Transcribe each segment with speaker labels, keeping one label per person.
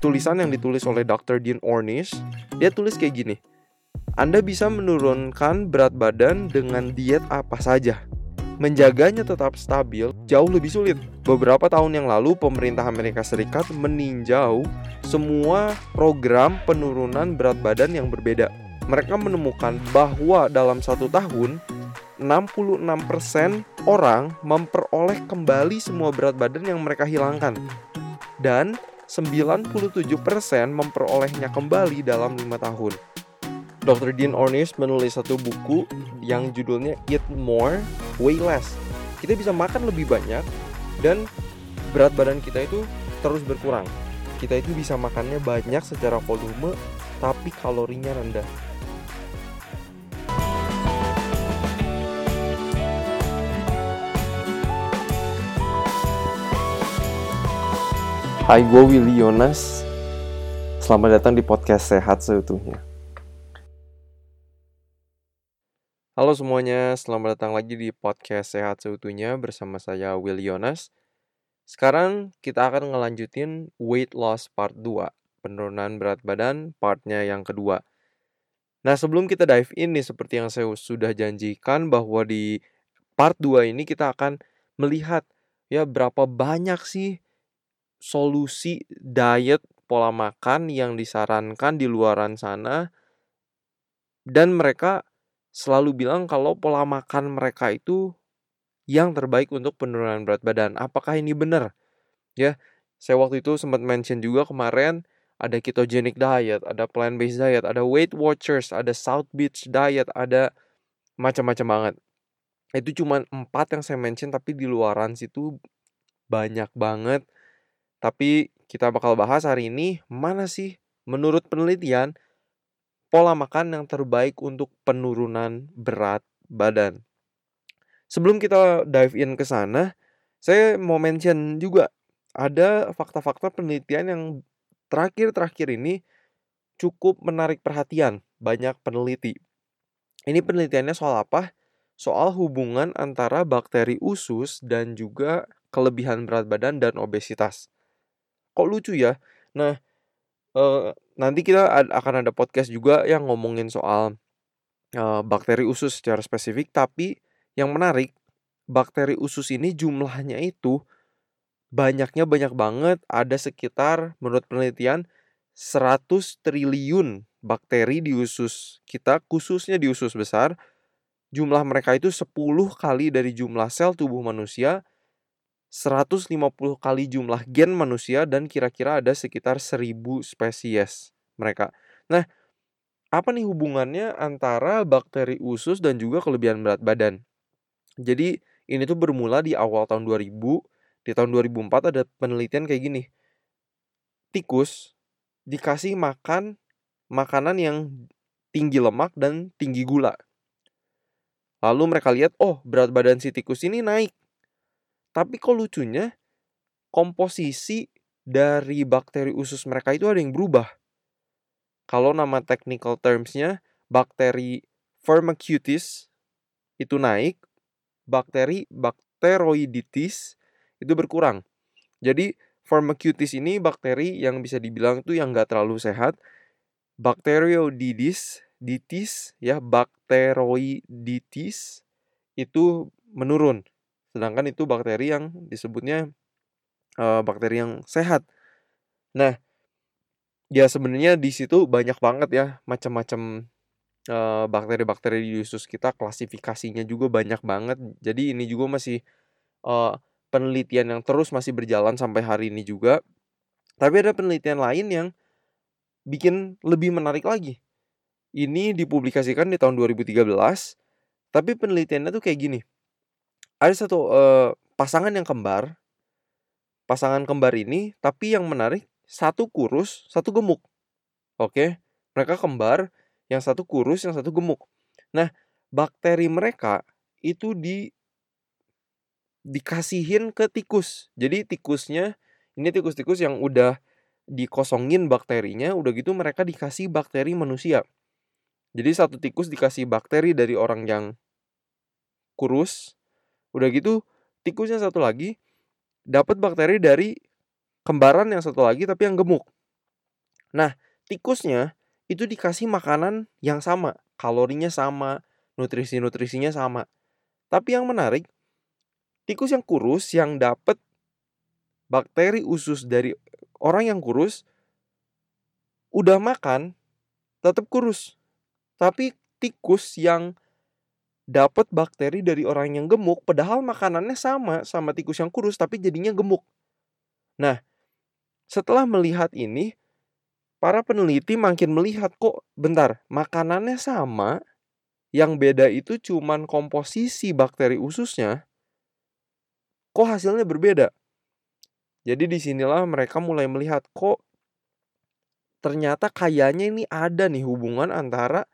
Speaker 1: tulisan yang ditulis oleh Dr. Dean Ornish. Dia tulis kayak gini. Anda bisa menurunkan berat badan dengan diet apa saja. Menjaganya tetap stabil jauh lebih sulit. Beberapa tahun yang lalu, pemerintah Amerika Serikat meninjau semua program penurunan berat badan yang berbeda. Mereka menemukan bahwa dalam satu tahun, 66% orang memperoleh kembali semua berat badan yang mereka hilangkan. Dan 97% memperolehnya kembali dalam lima tahun. Dr. Dean Ornish menulis satu buku yang judulnya Eat More, Way Less. Kita bisa makan lebih banyak dan berat badan kita itu terus berkurang. Kita itu bisa makannya banyak secara volume tapi kalorinya rendah. Hai, gue Willy Yonas. Selamat datang di podcast Sehat Seutuhnya. Halo semuanya, selamat datang lagi di podcast Sehat Seutuhnya bersama saya Willy Yonas. Sekarang kita akan ngelanjutin weight loss part 2, penurunan berat badan partnya yang kedua. Nah sebelum kita dive in nih seperti yang saya sudah janjikan bahwa di part 2 ini kita akan melihat ya berapa banyak sih solusi diet pola makan yang disarankan di luaran sana dan mereka selalu bilang kalau pola makan mereka itu yang terbaik untuk penurunan berat badan. Apakah ini benar? Ya, saya waktu itu sempat mention juga kemarin ada ketogenic diet, ada plant based diet, ada Weight Watchers, ada South Beach diet, ada macam-macam banget. Itu cuma empat yang saya mention tapi di luaran situ banyak banget tapi kita bakal bahas hari ini mana sih menurut penelitian pola makan yang terbaik untuk penurunan berat badan. Sebelum kita dive in ke sana, saya mau mention juga ada fakta-fakta penelitian yang terakhir-terakhir ini cukup menarik perhatian banyak peneliti. Ini penelitiannya soal apa? Soal hubungan antara bakteri usus dan juga kelebihan berat badan dan obesitas. Kok lucu ya? Nah, uh, nanti kita akan ada podcast juga yang ngomongin soal, uh, bakteri usus secara spesifik, tapi yang menarik, bakteri usus ini jumlahnya itu banyaknya banyak banget, ada sekitar menurut penelitian 100 triliun bakteri di usus kita, khususnya di usus besar. Jumlah mereka itu 10 kali dari jumlah sel tubuh manusia 150 kali jumlah gen manusia dan kira-kira ada sekitar 1000 spesies mereka. Nah, apa nih hubungannya antara bakteri usus dan juga kelebihan berat badan? Jadi, ini tuh bermula di awal tahun 2000. Di tahun 2004 ada penelitian kayak gini. Tikus dikasih makan makanan yang tinggi lemak dan tinggi gula. Lalu mereka lihat, oh berat badan si tikus ini naik. Tapi kok lucunya komposisi dari bakteri usus mereka itu ada yang berubah. Kalau nama technical termsnya bakteri Firmicutes itu naik, bakteri Bacteroidetes itu berkurang. Jadi Firmicutes ini bakteri yang bisa dibilang itu yang nggak terlalu sehat. Bacteroidetes, ditis ya Bacteroidetes itu menurun. Sedangkan itu bakteri yang disebutnya uh, bakteri yang sehat. Nah, ya sebenarnya di situ banyak banget ya macam-macam uh, bakteri-bakteri di usus kita, klasifikasinya juga banyak banget. Jadi ini juga masih uh, penelitian yang terus masih berjalan sampai hari ini juga. Tapi ada penelitian lain yang bikin lebih menarik lagi. Ini dipublikasikan di tahun 2013, tapi penelitiannya tuh kayak gini ada satu uh, pasangan yang kembar. Pasangan kembar ini, tapi yang menarik satu kurus, satu gemuk. Oke, mereka kembar, yang satu kurus, yang satu gemuk. Nah, bakteri mereka itu di dikasihin ke tikus. Jadi tikusnya ini tikus-tikus yang udah dikosongin bakterinya, udah gitu mereka dikasih bakteri manusia. Jadi satu tikus dikasih bakteri dari orang yang kurus, Udah gitu tikusnya satu lagi dapat bakteri dari kembaran yang satu lagi tapi yang gemuk. Nah, tikusnya itu dikasih makanan yang sama, kalorinya sama, nutrisi-nutrisinya sama. Tapi yang menarik, tikus yang kurus yang dapat bakteri usus dari orang yang kurus udah makan tetap kurus. Tapi tikus yang dapat bakteri dari orang yang gemuk padahal makanannya sama sama tikus yang kurus tapi jadinya gemuk. Nah, setelah melihat ini para peneliti makin melihat kok bentar, makanannya sama, yang beda itu cuman komposisi bakteri ususnya. Kok hasilnya berbeda? Jadi di sinilah mereka mulai melihat kok ternyata kayaknya ini ada nih hubungan antara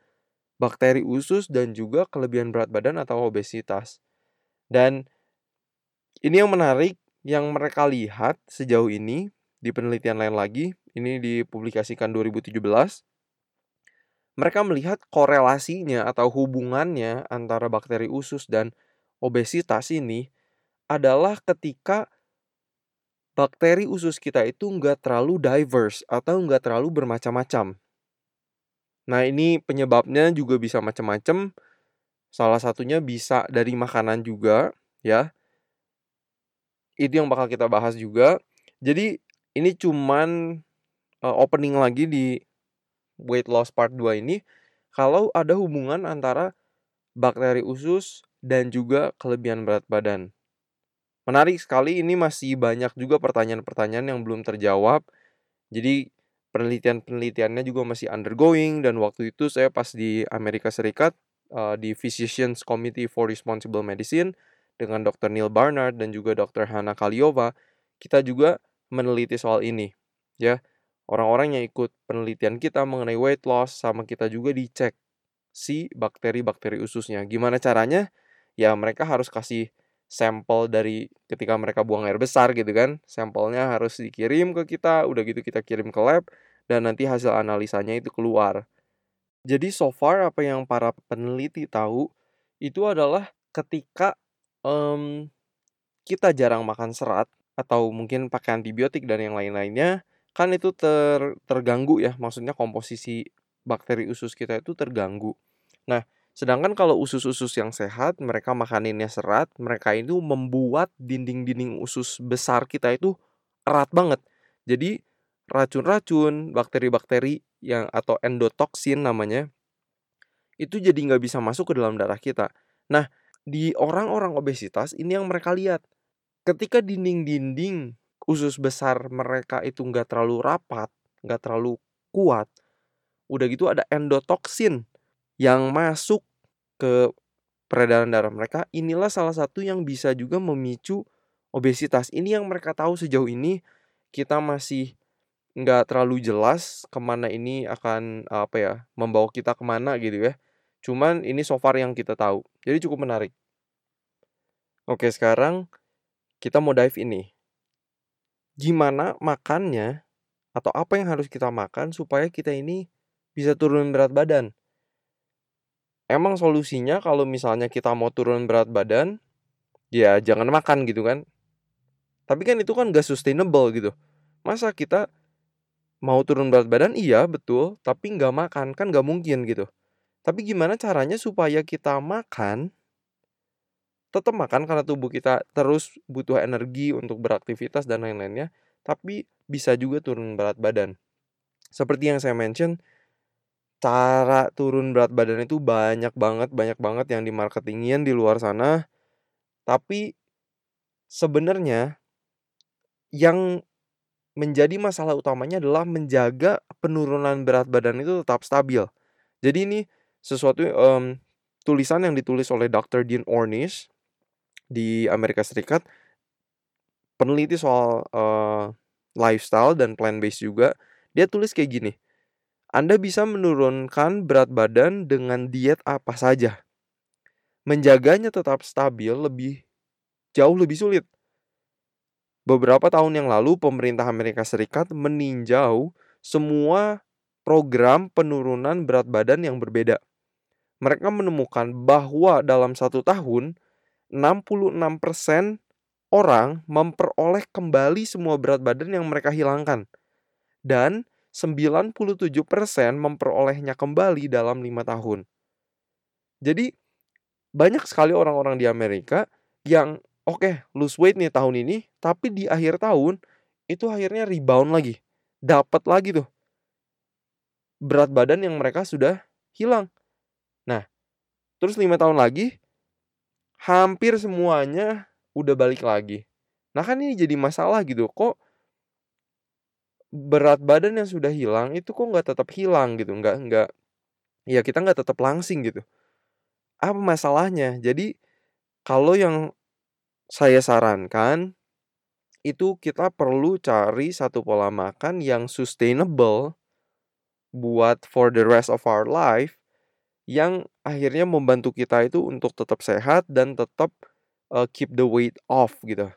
Speaker 1: bakteri usus dan juga kelebihan berat badan atau obesitas. Dan ini yang menarik yang mereka lihat sejauh ini di penelitian lain lagi, ini dipublikasikan 2017. Mereka melihat korelasinya atau hubungannya antara bakteri usus dan obesitas ini adalah ketika bakteri usus kita itu nggak terlalu diverse atau nggak terlalu bermacam-macam. Nah ini penyebabnya juga bisa macam-macam. Salah satunya bisa dari makanan juga ya. Itu yang bakal kita bahas juga. Jadi ini cuman uh, opening lagi di weight loss part 2 ini kalau ada hubungan antara bakteri usus dan juga kelebihan berat badan. Menarik sekali ini masih banyak juga pertanyaan-pertanyaan yang belum terjawab. Jadi penelitian-penelitiannya juga masih undergoing dan waktu itu saya pas di Amerika Serikat uh, di Physicians Committee for Responsible Medicine dengan Dr. Neil Barnard dan juga Dr. Hana Kaliova, kita juga meneliti soal ini. Ya, orang-orang yang ikut penelitian kita mengenai weight loss sama kita juga dicek si bakteri-bakteri ususnya. Gimana caranya? Ya mereka harus kasih sampel dari ketika mereka buang air besar gitu kan sampelnya harus dikirim ke kita udah gitu kita kirim ke lab dan nanti hasil analisanya itu keluar jadi so far apa yang para peneliti tahu itu adalah ketika um, kita jarang makan serat atau mungkin pakai antibiotik dan yang lain-lainnya kan itu ter terganggu ya maksudnya komposisi bakteri usus kita itu terganggu nah Sedangkan kalau usus-usus yang sehat, mereka makaninnya serat, mereka itu membuat dinding-dinding usus besar kita itu erat banget. Jadi racun-racun, bakteri-bakteri yang atau endotoksin namanya, itu jadi nggak bisa masuk ke dalam darah kita. Nah, di orang-orang obesitas ini yang mereka lihat. Ketika dinding-dinding usus besar mereka itu nggak terlalu rapat, nggak terlalu kuat, udah gitu ada endotoksin yang masuk ke peredaran darah mereka, inilah salah satu yang bisa juga memicu obesitas. Ini yang mereka tahu sejauh ini kita masih nggak terlalu jelas ke mana ini akan apa ya membawa kita ke mana gitu ya. Cuman ini so far yang kita tahu. Jadi cukup menarik. Oke sekarang kita mau dive ini. Gimana makannya atau apa yang harus kita makan supaya kita ini bisa turun berat badan emang solusinya kalau misalnya kita mau turun berat badan, ya jangan makan gitu kan. Tapi kan itu kan gak sustainable gitu. Masa kita mau turun berat badan iya betul, tapi nggak makan kan gak mungkin gitu. Tapi gimana caranya supaya kita makan tetap makan karena tubuh kita terus butuh energi untuk beraktivitas dan lain-lainnya, tapi bisa juga turun berat badan. Seperti yang saya mention, cara turun berat badan itu banyak banget banyak banget yang dimarketingin di luar sana. Tapi sebenarnya yang menjadi masalah utamanya adalah menjaga penurunan berat badan itu tetap stabil. Jadi ini sesuatu um, tulisan yang ditulis oleh Dr. Dean Ornish di Amerika Serikat peneliti soal uh, lifestyle dan plant based juga dia tulis kayak gini anda bisa menurunkan berat badan dengan diet apa saja. Menjaganya tetap stabil lebih jauh lebih sulit. Beberapa tahun yang lalu, pemerintah Amerika Serikat meninjau semua program penurunan berat badan yang berbeda. Mereka menemukan bahwa dalam satu tahun, 66% orang memperoleh kembali semua berat badan yang mereka hilangkan. Dan 97% memperolehnya kembali dalam lima tahun. Jadi banyak sekali orang-orang di Amerika yang oke okay, lose weight nih tahun ini, tapi di akhir tahun itu akhirnya rebound lagi, dapat lagi tuh berat badan yang mereka sudah hilang. Nah, terus lima tahun lagi hampir semuanya udah balik lagi. Nah kan ini jadi masalah gitu, kok berat badan yang sudah hilang itu kok nggak tetap hilang gitu, nggak nggak ya kita nggak tetap langsing gitu. Apa masalahnya? Jadi kalau yang saya sarankan itu kita perlu cari satu pola makan yang sustainable buat for the rest of our life yang akhirnya membantu kita itu untuk tetap sehat dan tetap uh, keep the weight off gitu.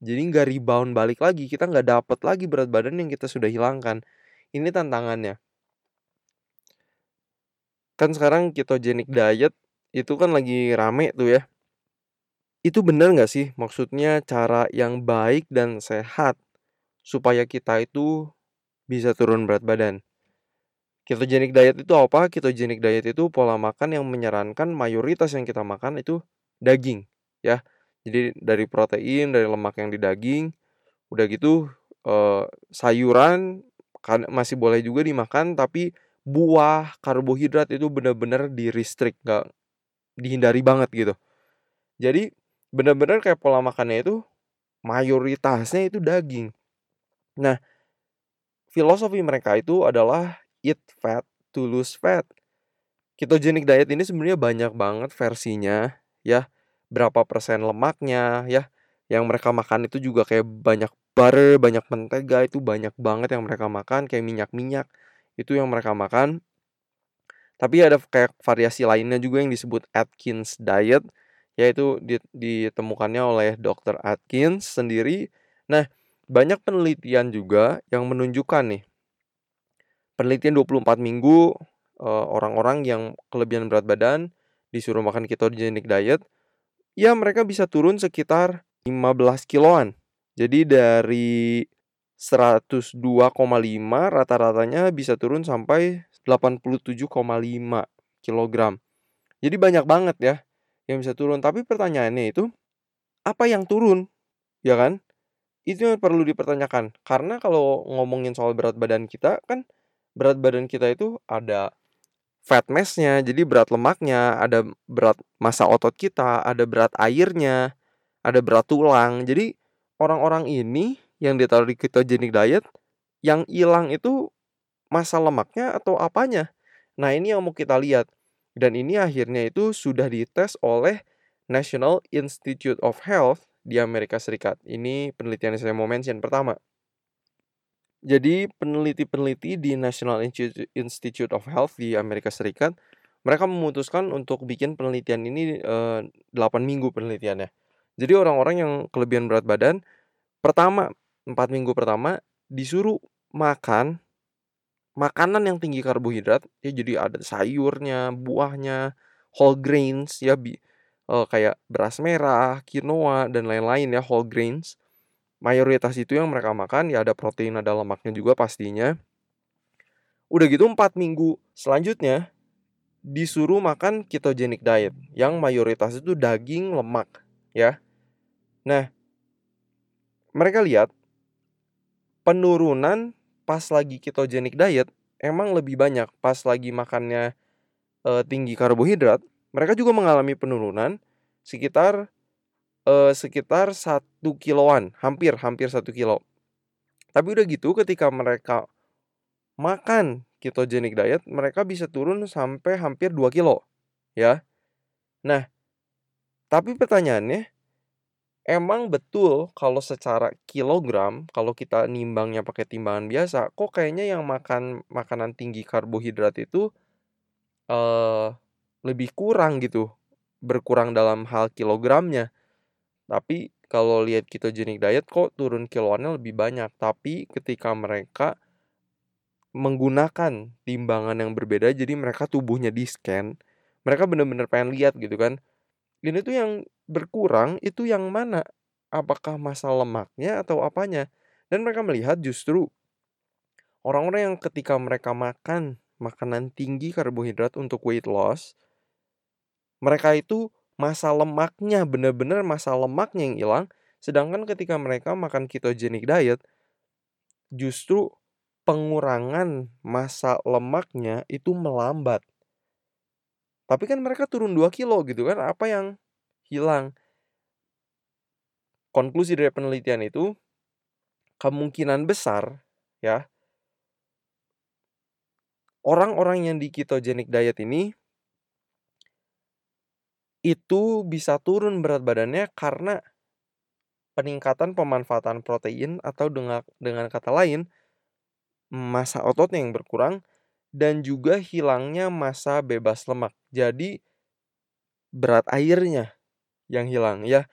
Speaker 1: Jadi nggak rebound balik lagi, kita nggak dapat lagi berat badan yang kita sudah hilangkan. Ini tantangannya. Kan sekarang ketogenic diet itu kan lagi rame tuh ya. Itu bener nggak sih maksudnya cara yang baik dan sehat supaya kita itu bisa turun berat badan? Ketogenic diet itu apa? Ketogenic diet itu pola makan yang menyarankan mayoritas yang kita makan itu daging, ya. Jadi dari protein, dari lemak yang di daging, udah gitu eh, sayuran kan masih boleh juga dimakan, tapi buah, karbohidrat itu benar-benar di restrict, nggak dihindari banget gitu. Jadi benar-benar kayak pola makannya itu mayoritasnya itu daging. Nah, filosofi mereka itu adalah eat fat to lose fat. Ketogenic diet ini sebenarnya banyak banget versinya ya. Berapa persen lemaknya ya. Yang mereka makan itu juga kayak banyak butter, banyak mentega itu banyak banget yang mereka makan kayak minyak-minyak itu yang mereka makan. Tapi ada kayak variasi lainnya juga yang disebut Atkins diet yaitu ditemukannya oleh Dr. Atkins sendiri. Nah, banyak penelitian juga yang menunjukkan nih penelitian 24 minggu uh, orang-orang yang kelebihan berat badan disuruh makan ketogenic diet, ya mereka bisa turun sekitar 15 kiloan. Jadi dari 102,5 rata-ratanya bisa turun sampai 87,5 kilogram. Jadi banyak banget ya yang bisa turun. Tapi pertanyaannya itu apa yang turun? Ya kan? Itu yang perlu dipertanyakan. Karena kalau ngomongin soal berat badan kita kan berat badan kita itu ada fat mass-nya, jadi berat lemaknya, ada berat massa otot kita, ada berat airnya, ada berat tulang. Jadi orang-orang ini yang ditaruh di ketogenic diet yang hilang itu massa lemaknya atau apanya. Nah, ini yang mau kita lihat. Dan ini akhirnya itu sudah dites oleh National Institute of Health di Amerika Serikat. Ini penelitian yang saya mau mention pertama. Jadi peneliti-peneliti di National Institute of Health di Amerika Serikat, mereka memutuskan untuk bikin penelitian ini eh, 8 minggu penelitiannya. Jadi orang-orang yang kelebihan berat badan, pertama 4 minggu pertama disuruh makan makanan yang tinggi karbohidrat, ya jadi ada sayurnya, buahnya, whole grains ya bi, uh, kayak beras merah, quinoa dan lain-lain ya whole grains. Mayoritas itu yang mereka makan ya ada protein ada lemaknya juga pastinya. Udah gitu 4 minggu selanjutnya disuruh makan ketogenic diet yang mayoritas itu daging lemak ya. Nah mereka lihat penurunan pas lagi ketogenic diet emang lebih banyak pas lagi makannya e, tinggi karbohidrat mereka juga mengalami penurunan sekitar uh, sekitar satu kiloan, hampir hampir satu kilo. Tapi udah gitu ketika mereka makan ketogenic diet, mereka bisa turun sampai hampir 2 kilo, ya. Nah, tapi pertanyaannya, emang betul kalau secara kilogram, kalau kita nimbangnya pakai timbangan biasa, kok kayaknya yang makan makanan tinggi karbohidrat itu uh, lebih kurang gitu, berkurang dalam hal kilogramnya. Tapi kalau lihat ketogenic diet kok turun kiloannya lebih banyak. Tapi ketika mereka menggunakan timbangan yang berbeda jadi mereka tubuhnya di-scan, mereka benar-benar pengen lihat gitu kan. Ini tuh yang berkurang itu yang mana? Apakah masa lemaknya atau apanya? Dan mereka melihat justru orang-orang yang ketika mereka makan makanan tinggi karbohidrat untuk weight loss, mereka itu masa lemaknya bener-bener masa lemaknya yang hilang, sedangkan ketika mereka makan ketogenic diet, justru pengurangan masa lemaknya itu melambat. Tapi kan mereka turun 2 kilo gitu kan, apa yang hilang? Konklusi dari penelitian itu, kemungkinan besar ya orang-orang yang di ketogenic diet ini itu bisa turun berat badannya karena peningkatan pemanfaatan protein atau dengan dengan kata lain massa ototnya yang berkurang dan juga hilangnya massa bebas lemak. Jadi berat airnya yang hilang ya.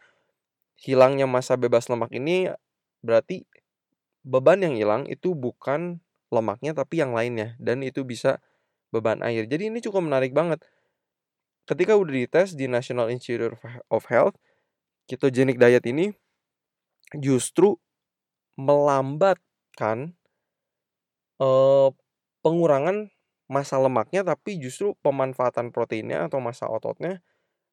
Speaker 1: Hilangnya massa bebas lemak ini berarti beban yang hilang itu bukan lemaknya tapi yang lainnya dan itu bisa beban air. Jadi ini cukup menarik banget. Ketika udah dites di National Institute of Health, ketogenic diet ini justru melambatkan uh, pengurangan massa lemaknya tapi justru pemanfaatan proteinnya atau massa ototnya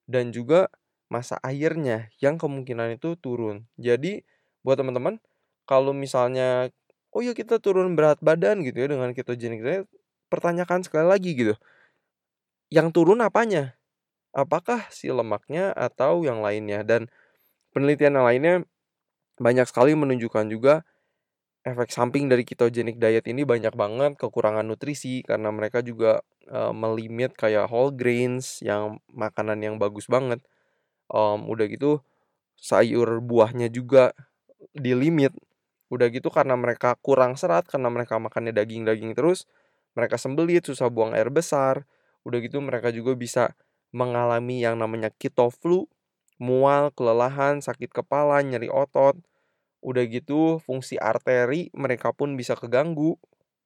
Speaker 1: dan juga massa airnya yang kemungkinan itu turun. Jadi buat teman-teman kalau misalnya oh ya kita turun berat badan gitu ya dengan ketogenic diet, pertanyakan sekali lagi gitu. Yang turun apanya? Apakah si lemaknya atau yang lainnya? Dan penelitian yang lainnya banyak sekali menunjukkan juga efek samping dari ketogenic diet ini banyak banget kekurangan nutrisi karena mereka juga melimit kayak whole grains yang makanan yang bagus banget um, udah gitu sayur buahnya juga dilimit udah gitu karena mereka kurang serat karena mereka makannya daging-daging terus mereka sembelit susah buang air besar. Udah gitu mereka juga bisa mengalami yang namanya keto flu mual kelelahan sakit kepala nyeri otot. Udah gitu fungsi arteri mereka pun bisa keganggu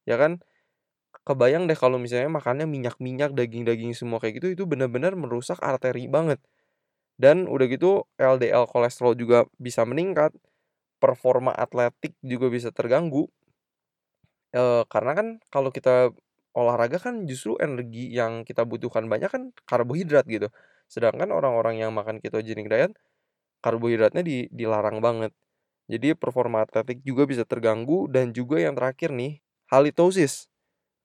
Speaker 1: ya kan? Kebayang deh kalau misalnya makannya minyak-minyak daging-daging semua kayak gitu itu benar-benar merusak arteri banget dan udah gitu LDL kolesterol juga bisa meningkat, performa atletik juga bisa terganggu. E, karena kan kalau kita olahraga kan justru energi yang kita butuhkan banyak kan karbohidrat gitu. Sedangkan orang-orang yang makan ketogenic diet karbohidratnya di, dilarang banget. Jadi performa atletik juga bisa terganggu dan juga yang terakhir nih halitosis,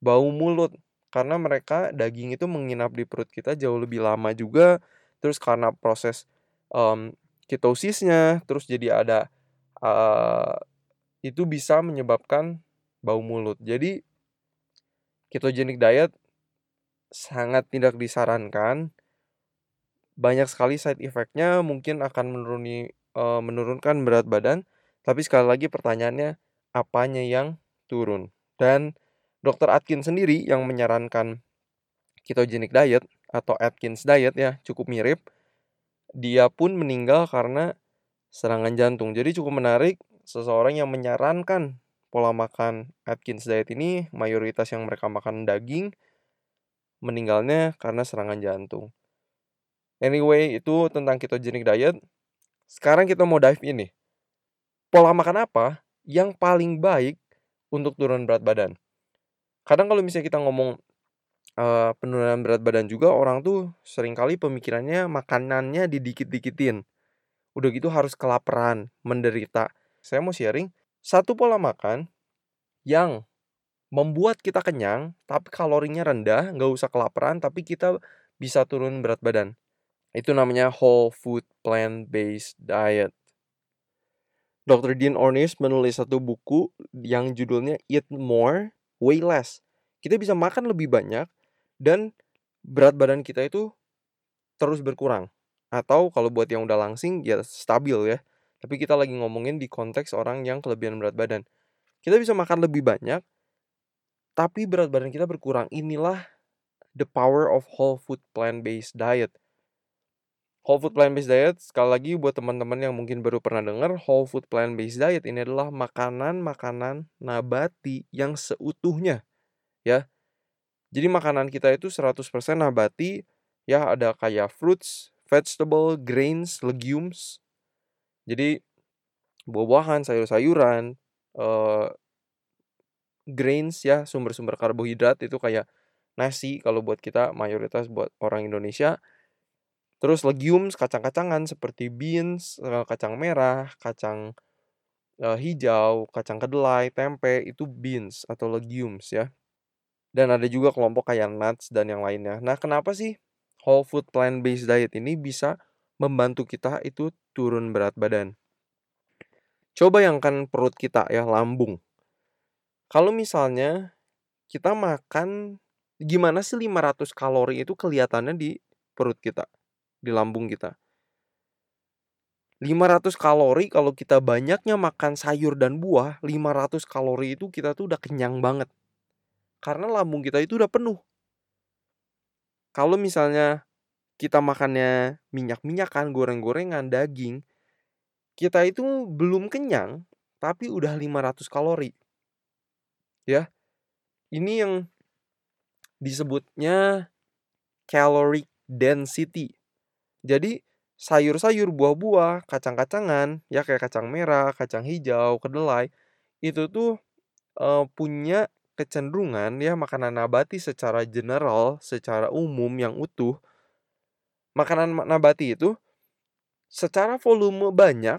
Speaker 1: bau mulut karena mereka daging itu menginap di perut kita jauh lebih lama juga terus karena proses um, ketosisnya terus jadi ada uh, itu bisa menyebabkan bau mulut. Jadi ketogenic diet sangat tidak disarankan. Banyak sekali side effectnya mungkin akan menuruni uh, menurunkan berat badan. Tapi sekali lagi pertanyaannya apanya yang turun? Dan Dr. Atkin sendiri yang menyarankan ketogenic diet atau Atkins diet ya cukup mirip. Dia pun meninggal karena serangan jantung. Jadi cukup menarik seseorang yang menyarankan pola makan Atkins diet ini mayoritas yang mereka makan daging meninggalnya karena serangan jantung. Anyway, itu tentang ketogenic diet. Sekarang kita mau dive in nih. Pola makan apa yang paling baik untuk turun berat badan? Kadang kalau misalnya kita ngomong uh, penurunan berat badan juga orang tuh sering kali pemikirannya makanannya didikit-dikitin. Udah gitu harus kelaparan, menderita. Saya mau sharing satu pola makan yang membuat kita kenyang tapi kalorinya rendah, nggak usah kelaparan tapi kita bisa turun berat badan. Itu namanya whole food plant-based diet. Dr. Dean Ornish menulis satu buku yang judulnya Eat More, Way Less. Kita bisa makan lebih banyak dan berat badan kita itu terus berkurang. Atau kalau buat yang udah langsing ya stabil ya. Tapi kita lagi ngomongin di konteks orang yang kelebihan berat badan. Kita bisa makan lebih banyak, tapi berat badan kita berkurang. Inilah the power of whole food plant-based diet. Whole food plant-based diet, sekali lagi buat teman-teman yang mungkin baru pernah dengar, whole food plant-based diet ini adalah makanan-makanan nabati yang seutuhnya. Ya, jadi makanan kita itu 100% nabati, ya ada kayak fruits, vegetable, grains, legumes. Jadi buah-buahan, sayur-sayuran, uh, grains ya, sumber-sumber karbohidrat itu kayak nasi kalau buat kita mayoritas buat orang Indonesia. Terus legumes, kacang-kacangan seperti beans, eh, kacang merah, kacang uh, hijau, kacang kedelai, tempe itu beans atau legumes ya. Dan ada juga kelompok kayak nuts dan yang lainnya. Nah, kenapa sih whole food plant based diet ini bisa membantu kita itu turun berat badan? Coba yang kan perut kita ya, lambung. Kalau misalnya kita makan gimana sih 500 kalori itu kelihatannya di perut kita, di lambung kita. 500 kalori kalau kita banyaknya makan sayur dan buah, 500 kalori itu kita tuh udah kenyang banget. Karena lambung kita itu udah penuh. Kalau misalnya kita makannya minyak-minyakan, goreng-gorengan, daging, kita itu belum kenyang tapi udah 500 kalori. Ya. Ini yang disebutnya caloric density. Jadi sayur-sayur, buah-buah, kacang-kacangan, ya kayak kacang merah, kacang hijau, kedelai, itu tuh uh, punya kecenderungan ya makanan nabati secara general, secara umum yang utuh. Makanan nabati itu secara volume banyak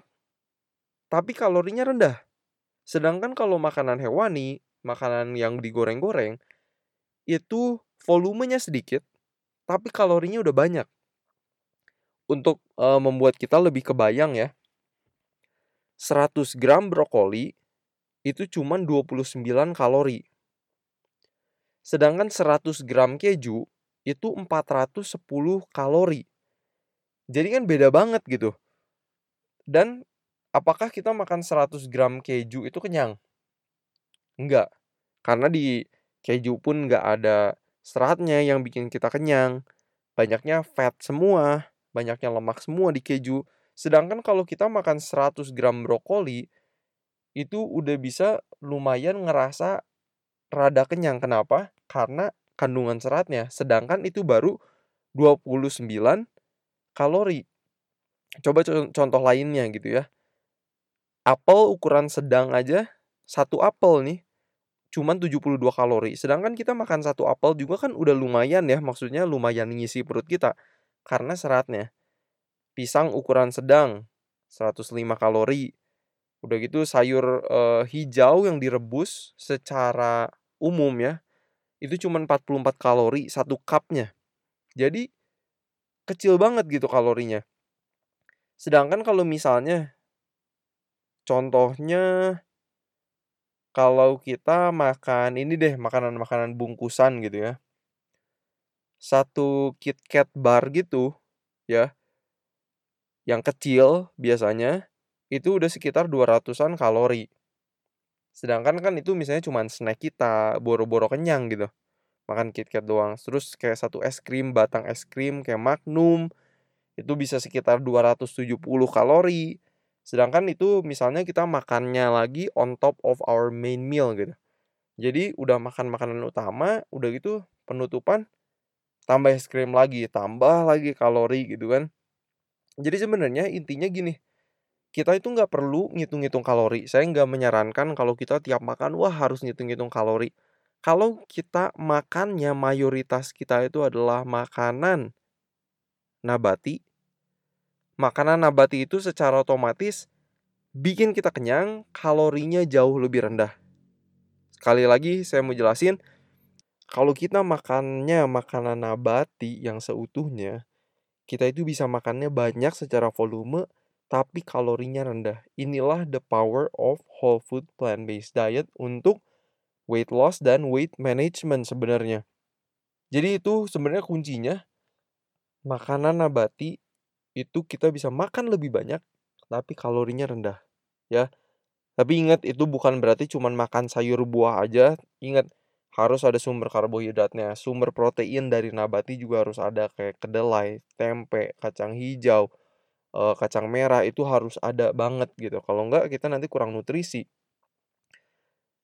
Speaker 1: tapi kalorinya rendah. Sedangkan kalau makanan hewani, makanan yang digoreng-goreng itu volumenya sedikit tapi kalorinya udah banyak untuk uh, membuat kita lebih kebayang ya. 100 gram brokoli itu cuma 29 kalori. Sedangkan 100 gram keju itu 410 kalori. Jadi kan beda banget gitu. Dan apakah kita makan 100 gram keju itu kenyang? Enggak. Karena di keju pun enggak ada seratnya yang bikin kita kenyang. Banyaknya fat semua banyaknya lemak semua di keju. Sedangkan kalau kita makan 100 gram brokoli, itu udah bisa lumayan ngerasa rada kenyang. Kenapa? Karena kandungan seratnya. Sedangkan itu baru 29 kalori. Coba contoh lainnya gitu ya. Apel ukuran sedang aja, satu apel nih, cuman 72 kalori. Sedangkan kita makan satu apel juga kan udah lumayan ya, maksudnya lumayan ngisi perut kita karena seratnya. Pisang ukuran sedang 105 kalori. Udah gitu sayur uh, hijau yang direbus secara umum ya. Itu cuma 44 kalori satu cupnya. Jadi kecil banget gitu kalorinya. Sedangkan kalau misalnya contohnya kalau kita makan ini deh makanan-makanan bungkusan gitu ya satu KitKat bar gitu ya yang kecil biasanya itu udah sekitar 200-an kalori. Sedangkan kan itu misalnya cuma snack kita, boro-boro kenyang gitu. Makan KitKat doang. Terus kayak satu es krim, batang es krim kayak Magnum itu bisa sekitar 270 kalori. Sedangkan itu misalnya kita makannya lagi on top of our main meal gitu. Jadi udah makan makanan utama, udah gitu penutupan tambah es krim lagi, tambah lagi kalori gitu kan. Jadi sebenarnya intinya gini, kita itu nggak perlu ngitung-ngitung kalori. Saya nggak menyarankan kalau kita tiap makan, wah harus ngitung-ngitung kalori. Kalau kita makannya mayoritas kita itu adalah makanan nabati, makanan nabati itu secara otomatis bikin kita kenyang, kalorinya jauh lebih rendah. Sekali lagi saya mau jelasin, kalau kita makannya makanan nabati yang seutuhnya, kita itu bisa makannya banyak secara volume tapi kalorinya rendah. Inilah the power of whole food plant-based diet untuk weight loss dan weight management sebenarnya. Jadi itu sebenarnya kuncinya makanan nabati itu kita bisa makan lebih banyak tapi kalorinya rendah ya. Tapi ingat itu bukan berarti cuma makan sayur buah aja. Ingat harus ada sumber karbohidratnya, sumber protein dari nabati juga harus ada kayak kedelai, tempe, kacang hijau, uh, kacang merah itu harus ada banget gitu. Kalau enggak kita nanti kurang nutrisi.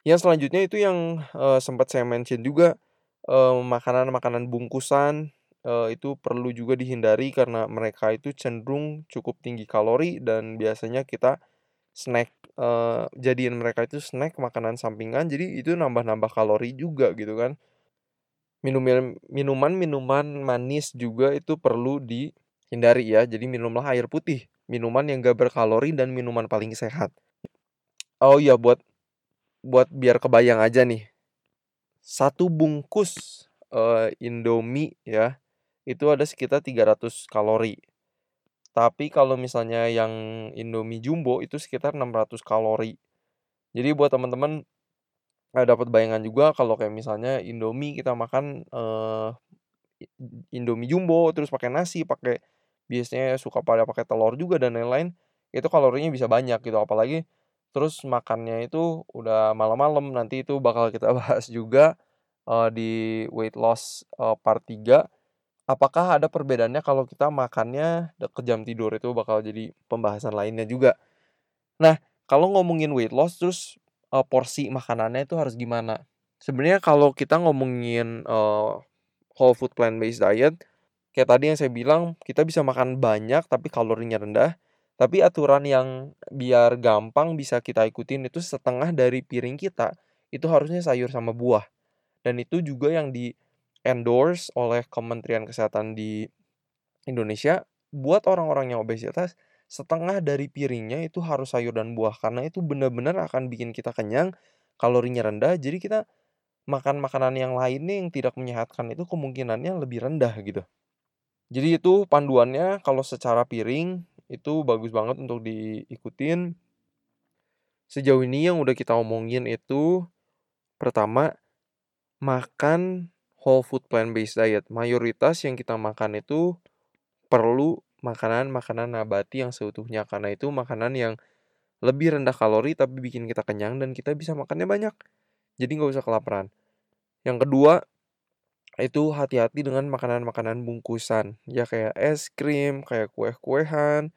Speaker 1: Yang selanjutnya itu yang uh, sempat saya mention juga makanan-makanan uh, bungkusan uh, itu perlu juga dihindari karena mereka itu cenderung cukup tinggi kalori dan biasanya kita snack, eee, jadiin mereka itu snack, makanan sampingan, jadi itu nambah-nambah kalori juga gitu kan. Minumil minuman-minuman manis juga itu perlu dihindari ya, jadi minumlah air putih, minuman yang gak berkalori dan minuman paling sehat. Oh iya buat buat biar kebayang aja nih, satu bungkus, eee, Indomie ya, itu ada sekitar 300 kalori. Tapi kalau misalnya yang Indomie jumbo itu sekitar 600 kalori. Jadi buat temen-temen, eee, dapat bayangan juga kalau kayak misalnya Indomie kita makan, eee, Indomie jumbo terus pakai nasi, pakai biasanya suka pada pakai telur juga dan lain-lain, itu kalorinya bisa banyak gitu. Apalagi terus makannya itu udah malam-malam, nanti itu bakal kita bahas juga, eee, di weight loss, eee, part 3. Apakah ada perbedaannya kalau kita makannya deket jam tidur, itu bakal jadi pembahasan lainnya juga. Nah, kalau ngomongin weight loss terus, eee, porsi makanannya itu harus gimana? Sebenarnya kalau kita ngomongin, eee, whole food plant based diet, kayak tadi yang saya bilang, kita bisa makan banyak tapi kalorinya rendah, tapi aturan yang biar gampang bisa kita ikutin itu setengah dari piring kita, itu harusnya sayur sama buah. Dan itu juga yang di-endorse oleh Kementerian Kesehatan di Indonesia, buat orang-orang yang obesitas, setengah dari piringnya itu harus sayur dan buah, karena itu bener-bener akan bikin kita kenyang, kalorinya rendah, jadi kita makan makanan yang lainnya yang tidak menyehatkan itu kemungkinannya lebih rendah gitu. Jadi itu panduannya kalau secara piring, itu bagus banget untuk diikutin. Sejauh ini yang udah kita omongin itu, pertama, makan whole food plant based diet. Mayoritas yang kita makan itu perlu makanan-makanan nabati yang seutuhnya, karena itu makanan yang lebih rendah kalori tapi bikin kita kenyang dan kita bisa makannya banyak. Jadi nggak usah kelaparan. Yang kedua, itu hati-hati dengan makanan-makanan bungkusan, ya kayak es krim, kayak kue-kuean,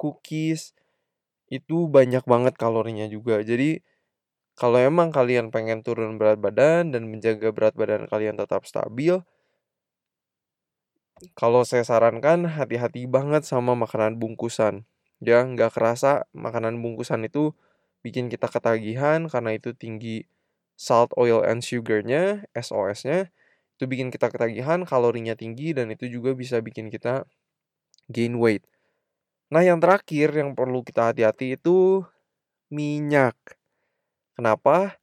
Speaker 1: cookies, itu banyak banget kalorinya juga. Jadi, kalau emang kalian pengen turun berat badan dan menjaga berat badan kalian tetap stabil kalau saya sarankan hati-hati banget sama makanan bungkusan. Ya, nggak kerasa makanan bungkusan itu bikin kita ketagihan karena itu tinggi salt, oil, and sugar-nya, SOS-nya. Itu bikin kita ketagihan, kalorinya tinggi, dan itu juga bisa bikin kita gain weight. Nah, yang terakhir yang perlu kita hati-hati itu minyak. Kenapa?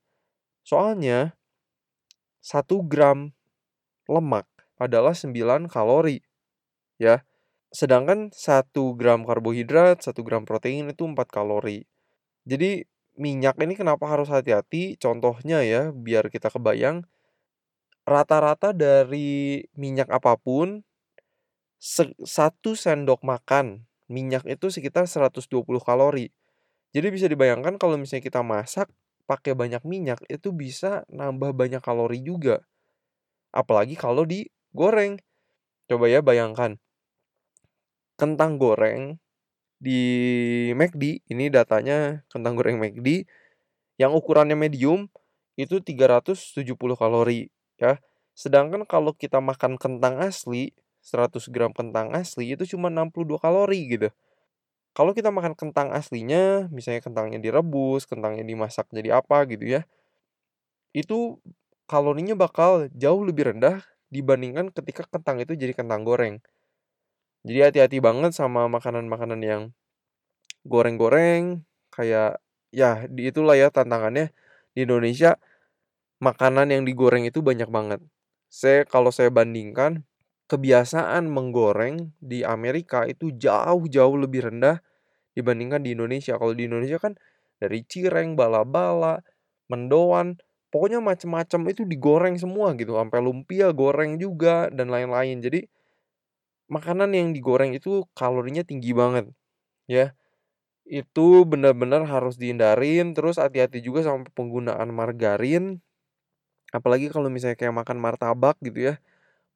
Speaker 1: Soalnya 1 gram lemak adalah 9 kalori, ya. Sedangkan 1 gram karbohidrat, 1 gram protein itu 4 kalori. Jadi minyak ini kenapa harus hati-hati, contohnya ya biar kita kebayang, rata-rata dari minyak apa pun, 1 sendok makan minyak itu sekitar 120 kalori. Jadi bisa dibayangkan kalau misalnya kita masak pakai banyak minyak, itu bisa nambah banyak kalori juga. Apalagi kalau digoreng. Coba ya bayangkan, kentang goreng di McD, ini datanya kentang goreng McD, yang ukurannya medium, itu 370 kalori, ya. Sedangkan kalau kita makan kentang asli, 100 gram kentang asli, itu cuma 62 kalori gitu. Kalau kita makan kentang aslinya, misalnya kentangnya direbus, kentangnya dimasak jadi apa gitu ya, itu kalorinya bakal jauh lebih rendah dibandingkan ketika kentang itu jadi kentang goreng. Jadi hati-hati banget sama makanan-makanan yang goreng-goreng, kayak ya di itulah ya tantangannya di Indonesia, makanan yang digoreng itu banyak banget. Saya kalau saya bandingkan, kebiasaan menggoreng di Amerika itu jauh-jauh lebih rendah dibandingkan di Indonesia. Kalau di Indonesia kan dari cireng, bala-bala, mendoan, pokoknya macem-macem itu digoreng semua gitu, sampai lumpia goreng juga dan lain-lain. Jadi makanan yang digoreng itu kalorinya tinggi banget, ya. Itu bener-bener harus dihindarin, terus hati-hati juga sama penggunaan margarin. Apalagi kalau misalnya kayak makan martabak gitu ya,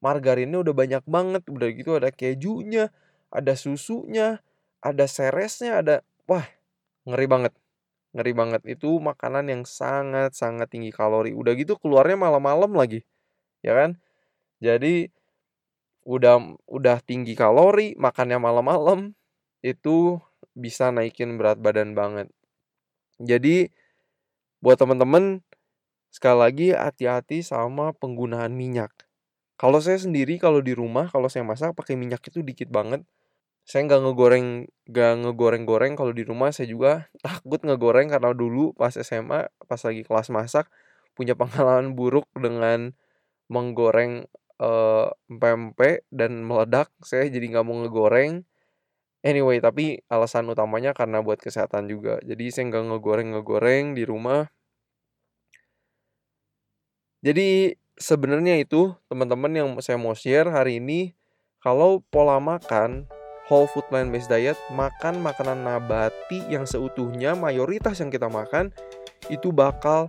Speaker 1: margarinnya udah banyak banget, udah gitu ada kejunya, ada susunya, ada seresnya, ada wah, ngeri banget ngeri banget. Itu makanan yang sangat-sangat tinggi kalori, udah gitu keluarnya malam-malam lagi, ya kan. Jadi udah udah tinggi kalori, makannya malam-malam, itu bisa naikin berat badan banget. Jadi buat teman-teman sekali lagi hati-hati sama penggunaan minyak. Kalau saya sendiri kalau di rumah kalau saya masak pakai minyak itu dikit banget. Saya nggak ngegoreng nggak ngegoreng-goreng kalau di rumah saya juga takut ngegoreng karena dulu pas SMA pas lagi kelas masak punya pengalaman buruk dengan menggoreng uh, pempek dan meledak. Saya jadi nggak mau ngegoreng. Anyway, tapi alasan utamanya karena buat kesehatan juga. Jadi saya nggak ngegoreng-ngegoreng di rumah. Jadi sebenarnya itu teman-teman yang saya mau share hari ini kalau pola makan whole food plant based diet makan makanan nabati yang seutuhnya mayoritas yang kita makan itu bakal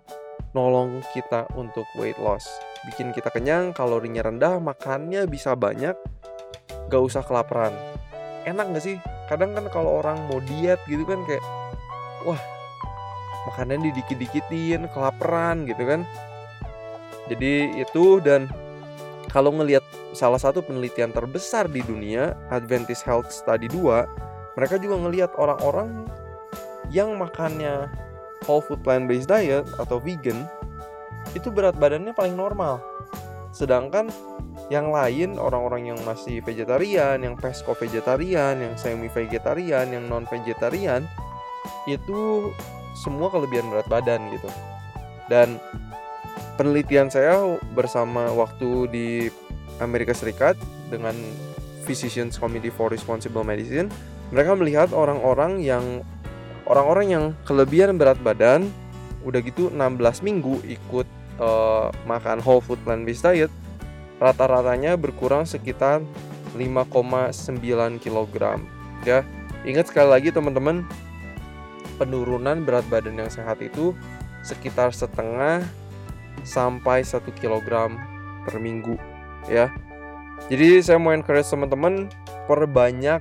Speaker 1: nolong kita untuk weight loss. Bikin kita kenyang kalorinya rendah makannya bisa banyak gak usah kelaparan. Enak gak sih? Kadang kan kalau orang mau diet gitu kan kayak wah makanannya didikit-dikitin kelaparan gitu kan jadi itu dan kalau ngelihat salah satu penelitian terbesar di dunia, Adventist Health Study 2, mereka juga ngelihat orang-orang yang makannya whole food plant based diet atau vegan itu berat badannya paling normal. Sedangkan yang lain orang-orang yang masih vegetarian, yang pesco vegetarian, yang semi vegetarian, yang non vegetarian itu semua kelebihan berat badan gitu. Dan penelitian saya bersama waktu di Amerika Serikat dengan Physicians Committee for Responsible Medicine, mereka melihat orang-orang yang orang-orang yang kelebihan berat badan udah gitu 16 minggu ikut uh, makan whole food plant based diet rata-ratanya berkurang sekitar 5,9 kg ya ingat sekali lagi teman-teman penurunan berat badan yang sehat itu sekitar setengah sampai 1 kg per minggu ya. Jadi saya mau encourage teman-teman perbanyak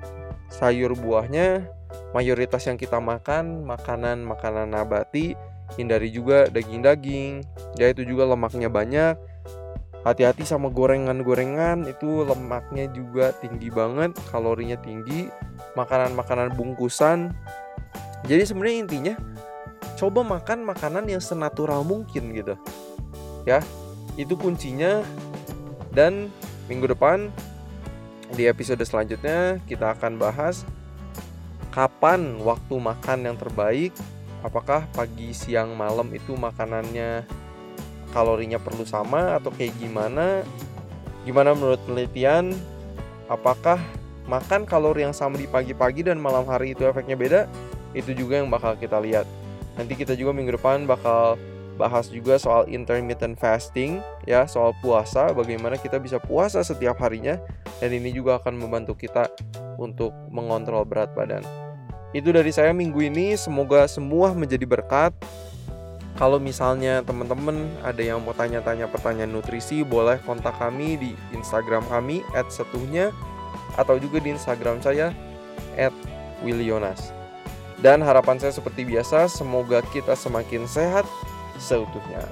Speaker 1: sayur buahnya. Mayoritas yang kita makan makanan-makanan nabati, hindari juga daging-daging. Ya itu juga lemaknya banyak. Hati-hati sama gorengan-gorengan itu lemaknya juga tinggi banget, kalorinya tinggi. Makanan-makanan bungkusan. Jadi sebenarnya intinya coba makan makanan yang senatural mungkin gitu ya. Itu kuncinya. Dan minggu depan di episode selanjutnya kita akan bahas kapan waktu makan yang terbaik. Apakah pagi siang malam itu makanannya kalorinya perlu sama atau kayak gimana? Gimana menurut penelitian? Apakah makan kalori yang sama di pagi-pagi dan malam hari itu efeknya beda? Itu juga yang bakal kita lihat. Nanti kita juga minggu depan bakal bahas juga soal intermittent fasting ya, soal puasa, bagaimana kita bisa puasa setiap harinya dan ini juga akan membantu kita untuk mengontrol berat badan. Itu dari saya minggu ini, semoga semua menjadi berkat. Kalau misalnya teman-teman ada yang mau tanya-tanya pertanyaan nutrisi, boleh kontak kami di Instagram kami @setuhnya atau juga di Instagram saya @willionas. Dan harapan saya seperti biasa, semoga kita semakin sehat seutuhnya.